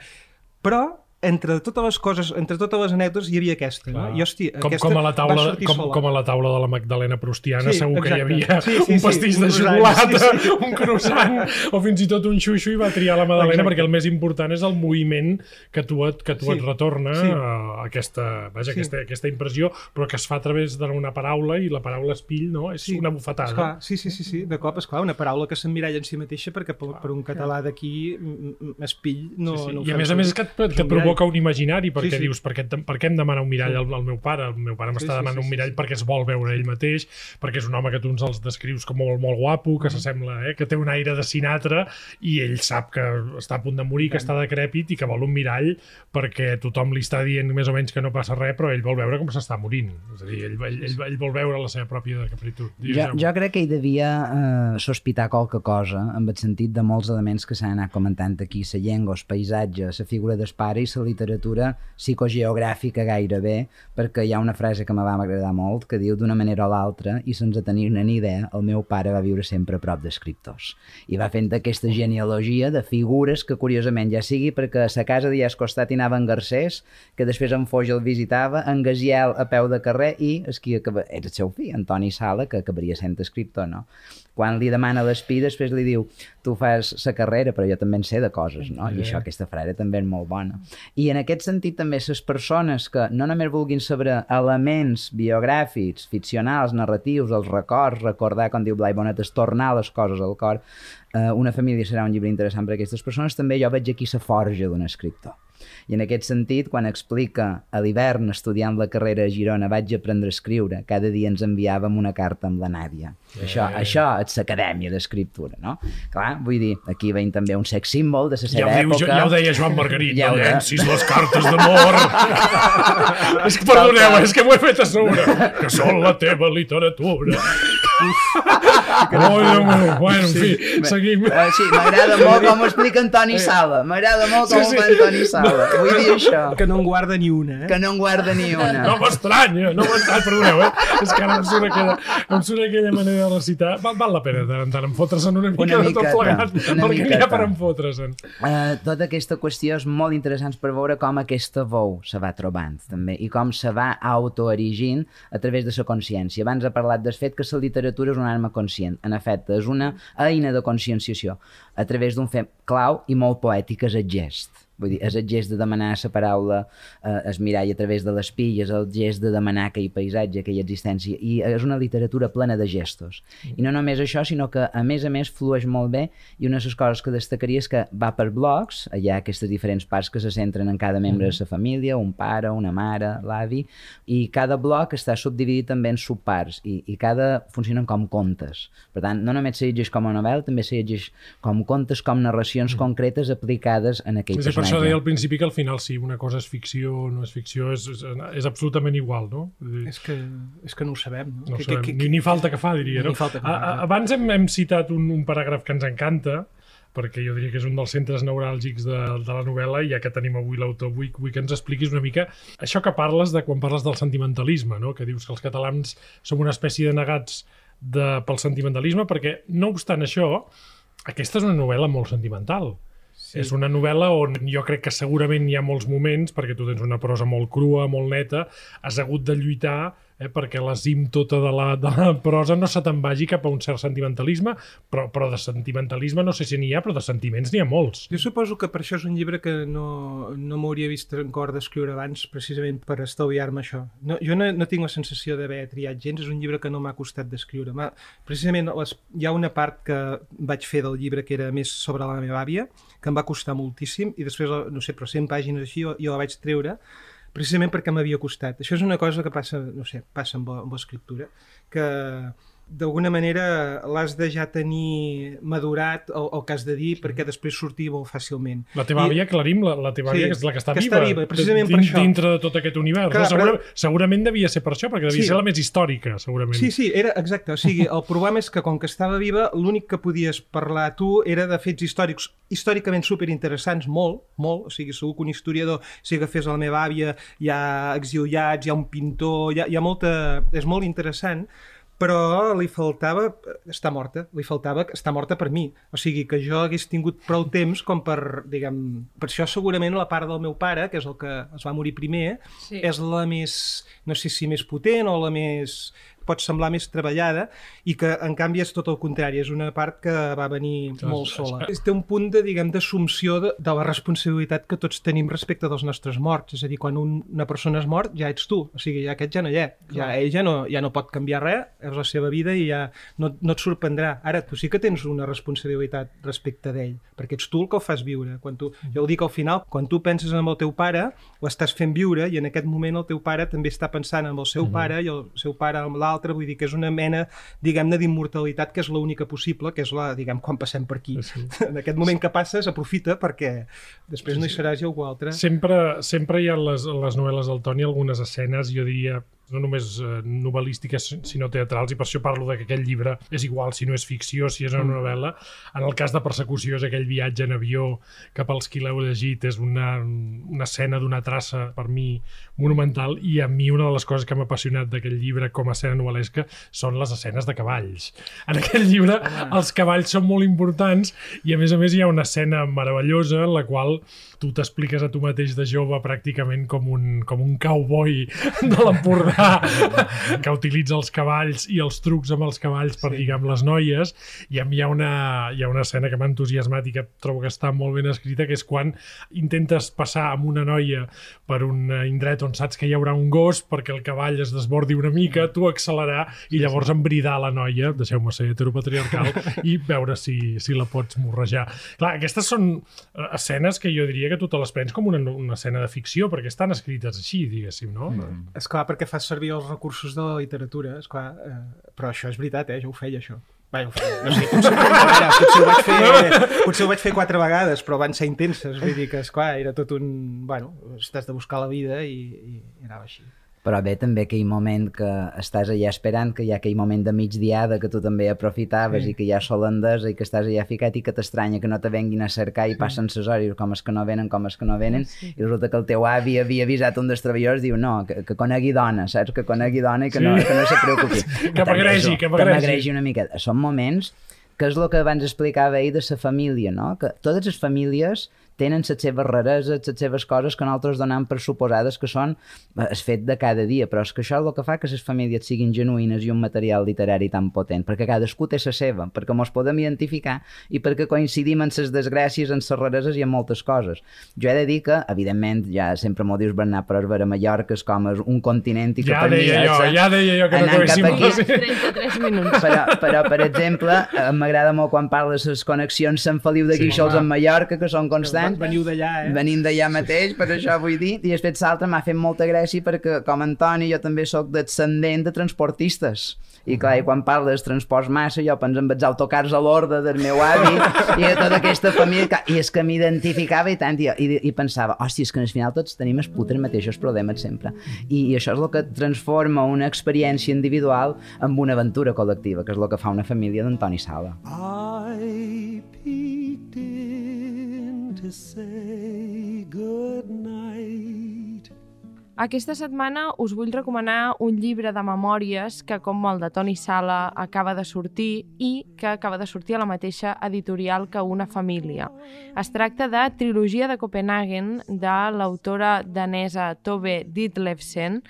Però entre totes les coses, entre totes les anècdotes hi havia aquesta, Clar. no? I hòstia, com, aquesta com, a la taula, com, sola. com a la taula de la Magdalena Prustiana Sí, segur que hi exacte. havia Sí, sí, un sí, pastís un de xocolata, sí, sí. un croissant o fins i tot un xuixo i va triar la Madalena Exacte. perquè el més important és el moviment que tu et, que tu Sí, et retorna sí. a aquesta, vaja, Sí. aquesta, aquesta impressió però que es fa a través d'una paraula i la paraula espill no? és Sí, una bufetada Esclar, sí, sí, sí, sí, de cop, esclar, una paraula que s'emmiralla en si mateixa perquè per, per un català d'aquí espill no, sí, sí. no I a més a més és que et, que et provoca un imaginari perquè Sí, sí. dius, per què, per què em demana un mirall Sí. al, al meu pare? El meu pare Sí, m'està sí, demanant sí, un sí, mirall sí. perquè es vol veure ell mateix, perquè és un home que tu ens els descrius com molt, molt guapo, que s'assembla, eh, que té un aire de Sinatra i ell sap que està a punt de morir, que està decrèpit i que vol un mirall perquè tothom li està dient més o menys que no passa res, però ell vol veure com s'està morint. És a dir, ell, ell, ell, ell vol veure la seva pròpia decrepitud. Jo, jo crec que hi devia eh, sospitar qualque cosa en el sentit de molts elements que s'han anat comentant aquí, la llengua, el paisatge, la figura del pare i la literatura psicogeogràfica gairebé, perquè hi ha una frase que me va agradar molt que diu d'una manera o l'altra i sense tenir ni idea, el meu pare va viure sempre a prop d'escriptors i va fent aquesta genealogia de figures que curiosament ja sigui perquè a sa casa d'allà al costat hi anaven Garcés que després en Foix el visitava en Gaziel a peu de carrer i és qui acaba... era el seu fill, Antoni Sala que acabaria sent escriptor, no? quan li demana l'espí després li diu tu fas la carrera però jo també en sé de coses no? i això, aquesta frase també és molt bona i en aquest sentit també les persones que no només vulguin saber elements biogràfics, ficcionals, narratius els records, recordar com diu Blai Bonet és tornar les coses al cor eh, una família serà un llibre interessant per a aquestes persones. També jo veig aquí la forja d'un escriptor i en aquest sentit, quan explica a l'hivern estudiant la carrera a Girona vaig aprendre a escriure, cada dia ens enviàvem una carta amb la Nàdia. Això, Eh. això és l'acadèmia d'escriptura, no? Clar, vull dir, aquí veiem també un sex símbol de la Ja seva diu, època. ja ho deia Joan Margarit, Ja ja no llencis les cartes d'amor. *laughs* és que, perdoneu, és que m'ho he fet a sobre. Que són la teva literatura. *laughs* meu. Bueno, en fi, seguim. Eh, sí, m'agrada molt com ho explica Antoni Sala. M'agrada molt com Sí, sí. ho fa Antoni Sala. Vull dir això. Que no en guarda ni una, eh? Que no en guarda ni una. No m'estranya, no m'estranya, perdoneu, eh? És que ara em surt aquella, em surt aquella manera de recitar. Val, val la pena de tant en tant enfotre's-en una mica Una de tot plegat, una perquè n'hi ha per enfotre's-en. Uh, tota aquesta qüestió és molt interessant per veure com aquesta veu se va trobant també i com se va autoerigint a través de la consciència. Abans ha parlat del fet que la literatura és una arma conscient. En efecte, és una eina de conscienciació a través d'un fet clau i molt poètic és el gest. Vull dir, és el gest de demanar la paraula, eh, es mirall a través de les pilles, el gest de demanar aquell paisatge, aquella existència, i és una literatura plena de gestos. I no només això, sinó que a més a més flueix molt bé, i una de les coses que destacaria és que va per blocs, hi ha aquestes diferents parts que se centren en cada membre de la família, un pare, una mare, l'avi, i cada bloc està subdividit també en subparts, i, i cada funcionen com contes. Per tant, no només se llegeix com a novel·la, també se llegeix com contes, com narracions concretes aplicades en aquell Sí, per això deia al principi que al final sí, una cosa és ficció, no és ficció, és, és, és absolutament igual, no? Dir, És que, és que no ho sabem, no? No ho que, sabem, que, ni, ni falta que fa, diria. Ni No? falta que A, fa, a, abans hem, hem citat un, un paràgraf que ens encanta, perquè jo diria que és un dels centres neuràlgics de, de la novel·la, i ja que tenim avui l'autor, vull, vull que ens expliquis una mica això que parles de quan parles del sentimentalisme, no? que dius que els catalans som una espècie de negats de, pel sentimentalisme, perquè, no obstant això, aquesta és una novel·la molt sentimental. Sí. És una novel·la on jo crec que segurament hi ha molts moments, perquè tu tens una prosa molt crua, molt neta, has hagut de lluitar eh, perquè l'asímptota de la, de la prosa no se te'n vagi cap a un cert sentimentalisme, però, però de sentimentalisme no sé si n'hi ha, però de sentiments n'hi ha molts. Jo suposo que per això és un llibre que no, no m'hauria vist en cor d'escriure abans, precisament per estalviar-me això. No, jo no, no tinc la sensació d'haver triat gens, és un llibre que no m'ha costat d'escriure. Precisament les, hi ha una part que vaig fer del llibre que era més sobre la meva àvia, que em va costar moltíssim, i després, no sé, però 100 pàgines així, jo, jo la vaig treure, precisament perquè m'havia costat. Això és una cosa que passa, no sé, passa amb, amb l'escriptura, que d'alguna manera l'has de ja tenir madurat el, el que has de dir perquè després sortir molt fàcilment. La teva I- àvia, aclarim, la, la teva Sí, àvia, que és la que està que viva. està viva, precisament per això. Dintre de tot aquest univers. Clar, no? Segura, però- Segurament devia ser per això, perquè devia Sí. ser la més històrica, segurament. Sí, sí, era exacte. O sigui, el problema és que com que estava viva, l'únic que podies parlar tu era de fets històrics, històricament superinteressants, molt, molt. O sigui, segur que un historiador, si agafés la meva àvia, hi ha exiliats, hi ha un pintor, hi ha, hi ha molta... És molt interessant, però li faltava està morta, li faltava està morta per mi, o sigui que jo hagués tingut prou temps com per, diguem, per això segurament la part del meu pare, que és el que es va morir primer, Sí. és la més, no sé si més potent o la més pot semblar més treballada i que en canvi és tot el contrari, és una part que va venir Clar, molt és- sola. És, té un punt de, diguem, d'assumpció de, de la responsabilitat que tots tenim respecte dels nostres morts, és a dir, quan un, una persona és mort ja ets tu, o sigui, ja aquest ja no hi és, ja ell ja no, ja no pot canviar res, és la seva vida i ja no, no et sorprendrà. Ara, tu sí que tens una responsabilitat respecte d'ell, perquè ets tu el que el fas viure. Quan tu, jo ho dic al final, quan tu penses en el teu pare, ho estàs fent viure i en aquest moment el teu pare també està pensant en el seu pare i el seu pare amb l'altre, vull dir que és una mena, diguem-ne, d'immortalitat que és l'única possible, que és la, diguem, quan passem per aquí. Sí. En aquest moment que passes, aprofita perquè després no hi seràs i algú altre. Sempre, sempre hi ha les, les novel·les del Toni algunes escenes, jo diria, no només eh, novel·lístiques, sinó teatrals, i per això parlo de que aquest llibre és igual si no és ficció, si és una novel·la. En el cas de persecució és aquell viatge en avió cap als qui l'heu llegit, és una, una escena d'una traça, per mi, monumental, i a mi una de les coses que m'ha apassionat d'aquest llibre com a escena novel·lesca són les escenes de cavalls. En aquest llibre els cavalls són molt importants i a més a més hi ha una escena meravellosa en la qual tu t'expliques a tu mateix de jove pràcticament com un, com un cowboy de l'Empordà que utilitza els cavalls i els trucs amb els cavalls per Sí. lligar amb les noies i a mi hi ha una, hi ha una escena que m'ha entusiasmat i que trobo que està molt ben escrita que és quan intentes passar amb una noia per un indret on saps que hi haurà un gos perquè el cavall es desbordi una mica, tu accelerar i llavors embridar la noia, deixeu-me ser heteropatriarcal, i veure si, si la pots morrejar. Clar, aquestes són eh, escenes que jo diria que tu te les prens com una, una escena de ficció, perquè estan escrites així, diguéssim, no? Mm. És clar, perquè fas servir els recursos de la literatura, és clar, eh, però això és veritat, eh? jo ho feia, això. Feia. No sé, potser, ara, potser, ho vaig fer, potser ho vaig fer quatre vegades, però van ser intenses, vull dir que, esclar, era tot un... Bueno, estàs de buscar la vida i, i anava així. Però bé, també aquell moment que estàs allà esperant, que hi ha aquell moment de migdiada que tu també aprofitaves Sí. i que hi ha holandesa i que estàs allà ficat i que t'estranya que no te venguin a cercar i passen ses hores com és que no venen, com és que no venen Sí. i resulta que el teu avi havia avisat un dels treballadors diu no, que, que conegui dona, saps? Que conegui dona i que, Sí. no, que no se preocupi. *laughs* Que m'agregi, que m'agregi. m'agregi una miqueta. Són moments que és el que abans explicava ell de la família, no? Que totes les famílies tenen les seves rareses, les seves coses que nosaltres donem per suposades que són eh, el fet de cada dia, però és que això és el que fa que les famílies siguin genuïnes i un material literari tan potent, perquè cadascú té la seva, perquè mos podem identificar i perquè coincidim en les desgràcies, en les rareses i en moltes coses. Jo he de dir que, evidentment, ja sempre m'ho dius Bernat, però és vera, Mallorca és com és un continent i que Ja per mi deia jo, ja deia jo que no cap aquí- Sí. 33 minuts. però, però, per exemple, eh, m'agrada molt quan parles les connexions Sant Feliu de Sí, Guíxols home. amb Mallorca, que són constants. Veniu d'allà, eh? Venim d'allà mateix, per això vull dir. I després l'altre m'ha fet molta gràcia perquè, com Antoni, jo també sóc descendent de transportistes. I clar, i quan parles transports massa, jo penso en els autocars a l'ordre del meu avi *laughs* i de tota aquesta família, i és que m'identificava i tant, i, i, i pensava, hòstia, és que al final tots tenim els putres mateixos problemes sempre. I, I això és el que transforma una experiència individual en una aventura col·lectiva, que és el que fa una família d'Antoni Sala. I to say good night. Aquesta setmana us vull recomanar un llibre de memòries que, com el de Toni Sala, acaba de sortir i que acaba de sortir a la mateixa editorial que Una família. Es tracta de Trilogia de Copenhagen de l'autora danesa Tove Ditlevsen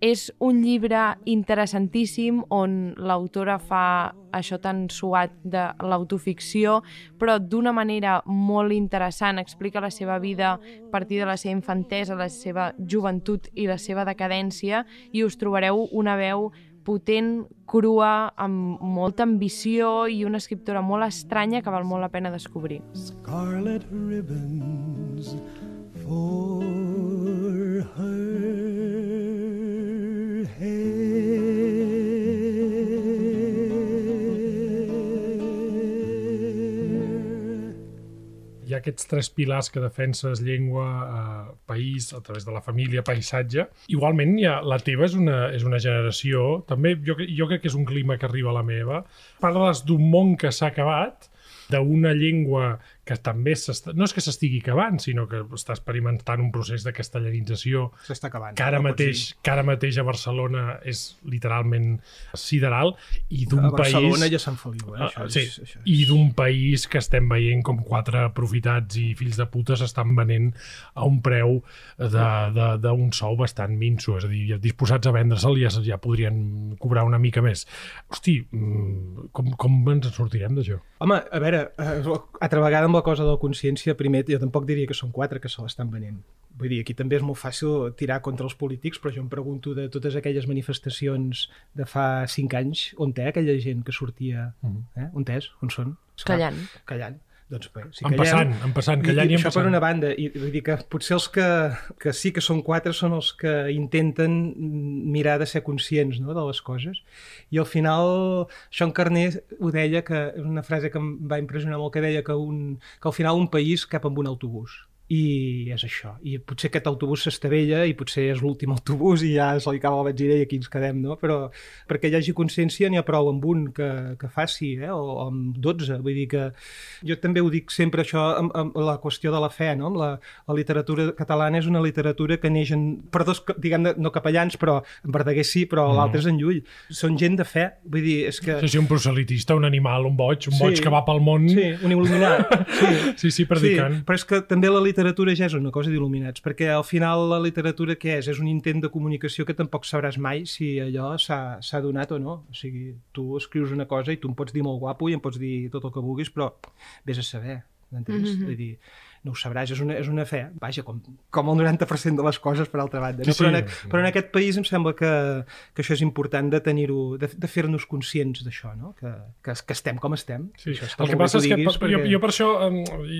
És un llibre interessantíssim on l'autora fa això tan suat de l'autoficció, però d'una manera molt interessant. Explica la seva vida a partir de la seva infantesa, la seva joventut i la seva decadència i us trobareu una veu potent, crua, amb molta ambició i una escriptora molt estranya que val molt la pena descobrir. scarlet ribbons for her. Hi ha aquests tres pilars que defenses, llengua, eh, país, a través de la família, paisatge. Igualment, ja, la teva és una, és una generació, també jo, jo crec que és un clima que arriba a la meva. Parles d'un món que s'ha acabat, d'una llengua que també no és que s'estigui acabant, sinó que està experimentant un procés de castellanització S'està acabant. que ara, no mateix, que ara mateix a Barcelona és literalment sideral i d'un A Barcelona país... i a Sant Feliu, eh? Ah, Això és, sí, això és... i d'un país que estem veient com quatre aprofitats i fills de puta s'estan venent a un preu d'un sou bastant minso, és a dir, disposats a vendre-se'l ja, ja podrien cobrar una mica més. Hosti, mm, com, com ens en sortirem d'això? Home, a veure, eh, altra vegada amb la cosa de la consciència, primer, jo tampoc diria que són quatre que se l'estan venent. Vull dir, aquí també és molt fàcil tirar contra els polítics, però jo em pregunto de totes aquelles manifestacions de fa cinc anys, on té aquella gent que sortia? Eh? On és? On són? Esclar, Callant. Callant. Doncs bé, si En passant, en passant, callant i en això per una banda, i vull dir que potser els que, que sí que són quatre són els que intenten mirar de ser conscients no, de les coses. I al final, Sean Carner ho deia, que és una frase que em va impressionar molt, que deia que, un, que al final un país cap amb un autobús. I és això. I potser aquest autobús s'estavella i potser és l'últim autobús i ja se li acaba la benzina i aquí ens quedem, no? Però perquè hi hagi consciència n'hi ha prou amb un que, que faci, eh? o, o amb 12. Vull dir que jo també ho dic sempre això amb, amb la qüestió de la fe, no? Amb la, la literatura catalana és una literatura que neix en, per dos, diguem no capellans, però en Verdaguer sí, però mm. l'altre és en Llull. Són gent de fe, vull dir, és que... Sí, sí, un proselitista, un animal, un boig, un Sí. boig que va pel món. Sí, un il·luminat. Sí. *laughs* sí, sí predicant. Sí, però és que també la literatura ja és una cosa d'il·luminats, perquè al final la literatura què és? És un intent de comunicació que tampoc sabràs mai si allò s'ha s'ha donat o no. O sigui, tu escrius una cosa i tu em pots dir molt guapo i em pots dir tot el que vulguis, però vés a saber, m'entens? Mm -hmm. Vull dir, no ho sabràs, és una, és una fe, vaja, com, com el 90% de les coses, per altra banda. No? Sí, però, sí. en, però en aquest país em sembla que, que això és important de tenir-ho, de, de fer-nos conscients d'això, no? Que, que, que estem com estem. Sí. Això està El que passa és que per, jo, jo per això,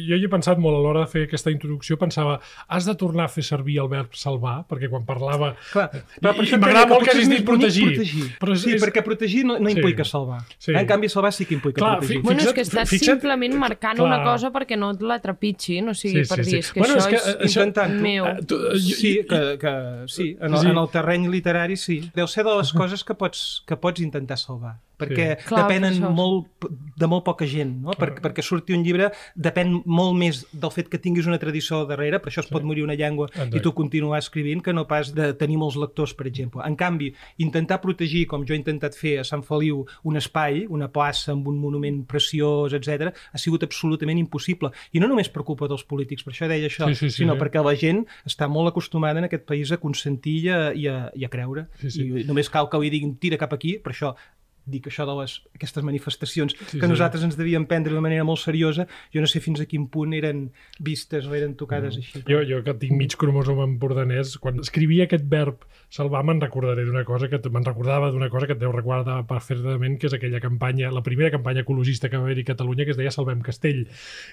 jo hi he pensat molt a l'hora de fer aquesta introducció, pensava, has de tornar a fer servir el verb salvar, perquè quan parlava... Clar, però per això I m'agrada que molt que hagis dit protegir. protegir. Però és- sí, és- perquè protegir no, no Sí. implica salvar. Sí. En canvi, salvar sí que implica Clar, protegir. fi- Bueno, és que estàs fixa't- simplement marcant clar. una cosa perquè no et la trepitgin, o sigui, Sí, per sí, dir, sí. és que Bueno, això és que, és, eh, això- Intentant-ho. meu. Eh, tu- eh, jo- Sí, que, que, sí, en el, Sí. en el terreny literari sí. Deu ser de les coses que pots, que pots intentar salvar. Perquè Sí. Clar, depenen per això. molt de molt poca gent, no? Per, perquè surti un llibre depèn molt més del fet que tinguis una tradició darrere, per això es pot morir una llengua Exacte. i tu continuar escrivint, que no pas de tenir molts lectors, per exemple. En canvi, intentar protegir, com jo he intentat fer a Sant Feliu, un espai, una plaça amb un monument preciós, etc, ha sigut absolutament impossible. I no només per culpa dels polítics, per això deia això, Sí, sí, sí, sinó sí. perquè la gent està molt acostumada en aquest país a consentir i a, i a, i a creure. Sí, sí. I només cal que li diguin tira cap aquí, per això dic això de les, aquestes manifestacions Sí, que sí. nosaltres ens devíem prendre de manera molt seriosa, jo no sé fins a quin punt eren vistes o eren tocades així. Jo, jo que tinc mig cromosoma empordanès, quan escrivia aquest verb salvar me'n recordaré d'una cosa que me'n recordava d'una cosa que et deu recordar perfectament, que és aquella campanya, la primera campanya ecologista que va haver-hi a Catalunya, que es deia Salvem Castell,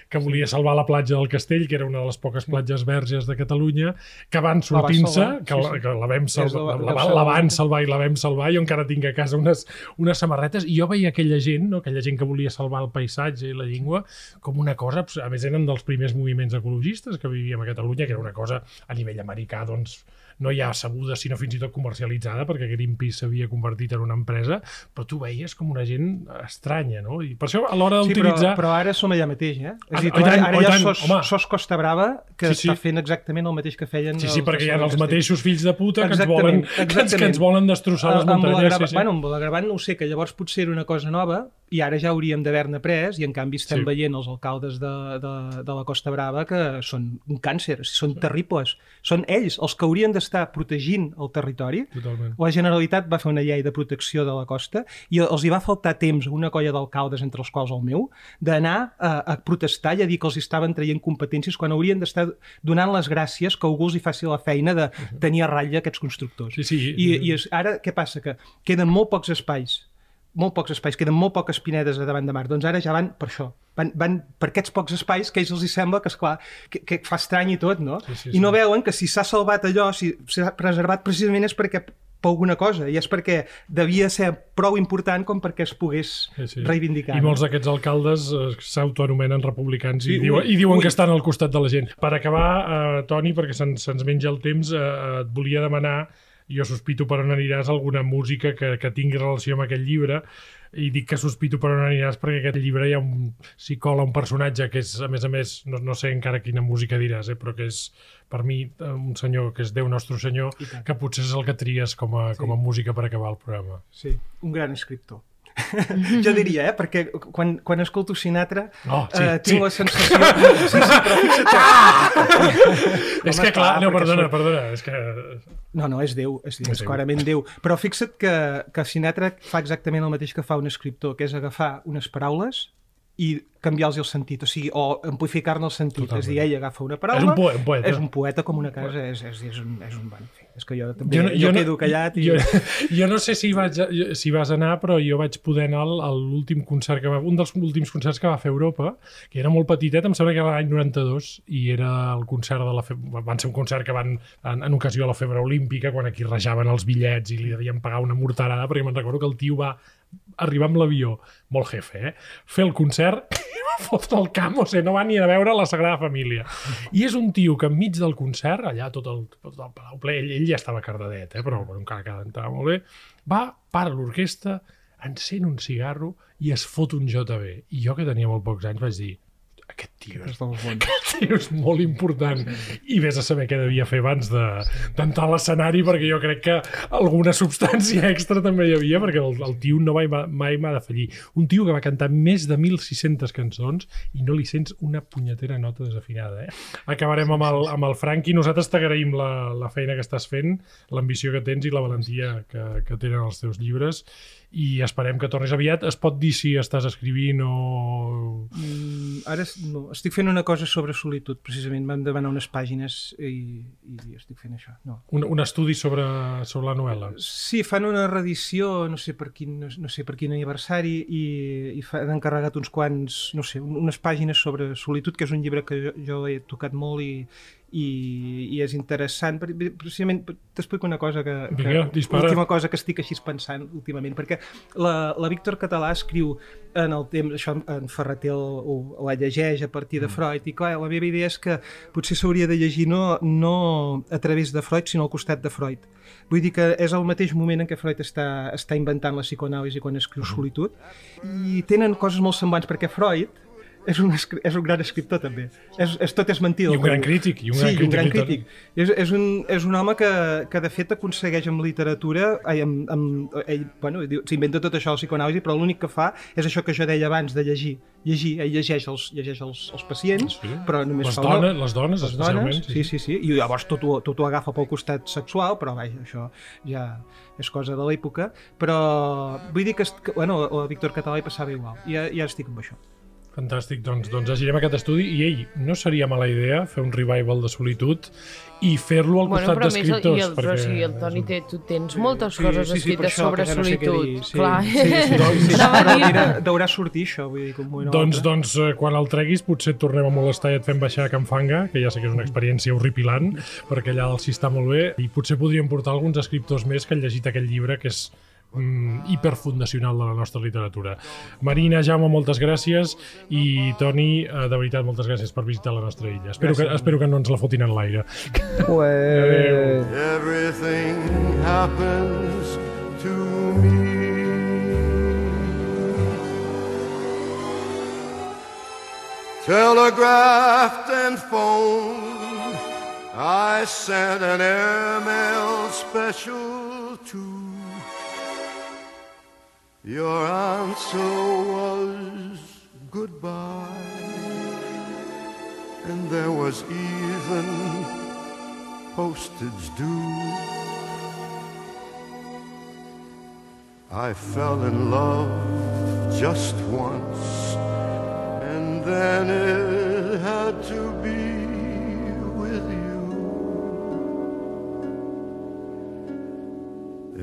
que volia salvar la platja del Castell, que era una de les poques platges verges de Catalunya, que van sortint-se, que, sí, la, sí. que la vam salvar, la- la, la, ser la la van salvar i la vam salvar, jo encara tinc a casa unes, unes samarretes, i jo veia aquella gent, no? aquella gent que volia salvar el paisatge i la llengua, com una cosa, a més eren dels primers moviments ecologistes que vivíem a Catalunya, que era una cosa a nivell americà, doncs, no ja sabuda, sinó fins i tot comercialitzada, perquè Greenpeace s'havia convertit en una empresa, però tu veies com una gent estranya, no? I per això a l'hora Sí, però, d'utilitzar... però ara som allà mateix, eh? És Ah, a dir, oh, tu ara, ara oh, ja sos, sos Costa Brava, que Sí, sí. està fent exactament el mateix que feien Sí, sí, els perquè hi ha de els mateixos fills de puta que ens Exactament, volen, que ens, que exactament. ens volen destrossar les muntanyes. grava... Sí, sí. Bueno, amb la gravant no ho sé, que llavors potser era una cosa nova i ara ja hauríem d'haver-ne pres i en canvi estem Sí. veient els alcaldes de, de, de la Costa Brava que són un càncer, són terribles. Són ells els que haurien d'estar protegint el territori. Totalment. La Generalitat va fer una llei de protecció de la costa i els hi va faltar temps a una colla d'alcaldes, entre els quals el meu, d'anar a, a protestar i a dir que els estaven traient competències quan haurien d'estar donant les gràcies que algú els hi faci la feina de tenir a ratlla aquests constructors. Sí, sí. I, i és, ara què passa? Que queden molt pocs espais molt pocs espais, queden molt poques pinedes a davant de mar, doncs ara ja van per això, van, van per aquests pocs espais que a ells els hi sembla que, esclar, que, que fa estrany i tot, no? Sí, sí, I no sí. veuen que si s'ha salvat allò, si s'ha preservat precisament és perquè per alguna cosa, i és perquè devia ser prou important com perquè es pogués Sí, sí. reivindicar. I molts d'aquests alcaldes eh, s'autoanomenen republicans i, Sí, diuen, ui, i diuen ui. que estan al costat de la gent. Per acabar, eh, Toni, perquè se'ns se menja el temps, eh, et volia demanar, jo sospito per on aniràs, alguna música que, que tingui relació amb aquest llibre, i dic que sospito per on aniràs perquè aquest llibre hi ha un, s'hi cola un personatge que és, a més a més, no, no sé encara quina música diràs, eh, però que és per mi un senyor que és Déu Nostre Senyor, que potser és el que tries com a, Sí. com a música per acabar el programa. Sí, un gran escriptor. *laughs* jo diria, eh? perquè quan, quan escolto Sinatra Oh, sí, eh, tinc sí. la sensació... Sí, sí, però fixa't... *laughs* és que clar, no, perdona, són- perdona, és que... No, no, és Déu, és, Déu, És clarament Déu. Però fixa't que, que Sinatra fa exactament el mateix que fa un escriptor, que és agafar unes paraules i canviar-los el sentit, o sigui, o amplificar-ne el sentit. Totalment. És a dir, ell agafa una paraula... És un poe- un poeta. És un poeta com una casa, és, és, és, un, és un... En fi, és que jo també Jo, jo, no, jo no- quedo callat i... Jo, *laughs* jo no sé si, vaig, si vas anar, però jo vaig poder anar al- a l'últim concert que va... Un dels últims concerts que va fer Europa, que era molt petitet, em sembla que era l'any 92, i era el concert de la... Fe... Van ser un concert que van en, en ocasió a la febre olímpica, quan aquí rajaven els bitllets i li devien pagar una morterada, perquè me'n recordo que el tio va arribar amb l'avió, molt jefe, eh? fer el concert i *laughs* va fotre el camp, o sigui, no va ni a veure la Sagrada Família. I és un tio que enmig del concert, allà tot el, tot el palau ple, ell, ell ja estava cardadet, eh? però bueno, encara cantava molt bé, va, para l'orquestra, encén un cigarro i es fot un JB. I jo, que tenia molt pocs anys, vaig dir, aquest tio és *laughs* aquest tio és molt important. I vés a saber què devia fer abans de d'entrar a l'escenari perquè jo crec que alguna substància *laughs* extra també hi havia perquè el, el tio no mai, mai m'ha de fallir. Un tio que va cantar més de 1.600 cançons i no li sents una punyetera nota desafinada eh? acabarem amb el, amb el Franqui nosaltres t'agraïm la, la feina que estàs fent l'ambició que tens i la valentia que, que tenen els teus llibres i esperem que tornis aviat es pot dir si estàs escrivint o... Mm, ara no, estic fent una cosa sobre solitud, precisament. Vam demanar unes pàgines i, i estic fent això. No. un, un estudi sobre, sobre la novel·la Sí, fan una reedició, no sé per quin, no, no sé per quin aniversari, i, i fa- han encarregat uns quants, no sé, un- unes pàgines sobre solitud, que és un llibre que jo, jo he tocat molt i, i, i és interessant. Precisament, t'explico una cosa que... Vinga, que dispara. L'última cosa que estic així pensant últimament, perquè la, la Víctor Català escriu en el temps, això en Ferreter el, la llegeix a partir de Freud, i clar, la meva idea és que potser s'hauria de llegir no, no a través de Freud, sinó al costat de Freud. Vull dir que és el mateix moment en què Freud està, està inventant la psicoanàlisi quan escriu Solitud, i tenen coses molt semblants, perquè Freud és un, és un gran escriptor també. És, és, tot és mentida. I un gran crític, i un sí, gran i un gran crític, crític. És, és, un, és un home que, que de fet aconsegueix amb literatura, ai, amb, amb, ell, bueno, s'inventa tot això, el psicoanàlisi, però l'únic que fa és això que jo deia abans de llegir. Llegir, ell llegeix els, llegeix els, els pacients, Sí. però només les fa dones, les dones, les dones, sí, sí, sí, i llavors tot ho, tot ho agafa pel costat sexual, però vaja, això ja és cosa de l'època, però vull dir que, bueno, a Víctor Català hi passava igual, ja, ja estic amb això. Fantàstic, doncs, doncs llegirem aquest estudi i ei, no seria mala idea fer un revival de solitud i fer-lo al Bueno, costat el, d'escriptors. el, però sí, el Toni té, tu tens moltes Sí, coses sí, sí, escrites això, sobre no sé solitud. dir, sí. Clar. Sí, sí, sí, sí, sí, a però mira, deurà sortir això, vull dir, com una Doncs, doncs, eh, quan el treguis potser et tornem a molestar i et fem baixar a Can Fanga, que ja sé que és una experiència horripilant, perquè allà el sí està molt bé, i potser podríem portar alguns escriptors més que han llegit aquell llibre, que és mm, hiperfundacional de la nostra literatura. Marina, Jaume, moltes gràcies i Toni, eh, de veritat, moltes gràcies per visitar la nostra illa. Espero, que, Gràcies. espero que no ens la fotin en l'aire. Ué. Everything happens to me. Telegraphed and phoned. I sent an airmail special too. Your answer was goodbye. And there was even postage due. I fell in love just once, and then it had to be with you.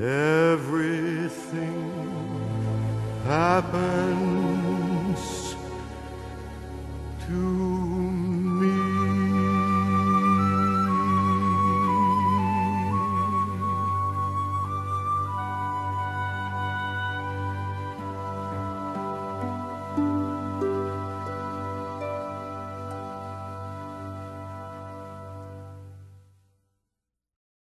Everything happened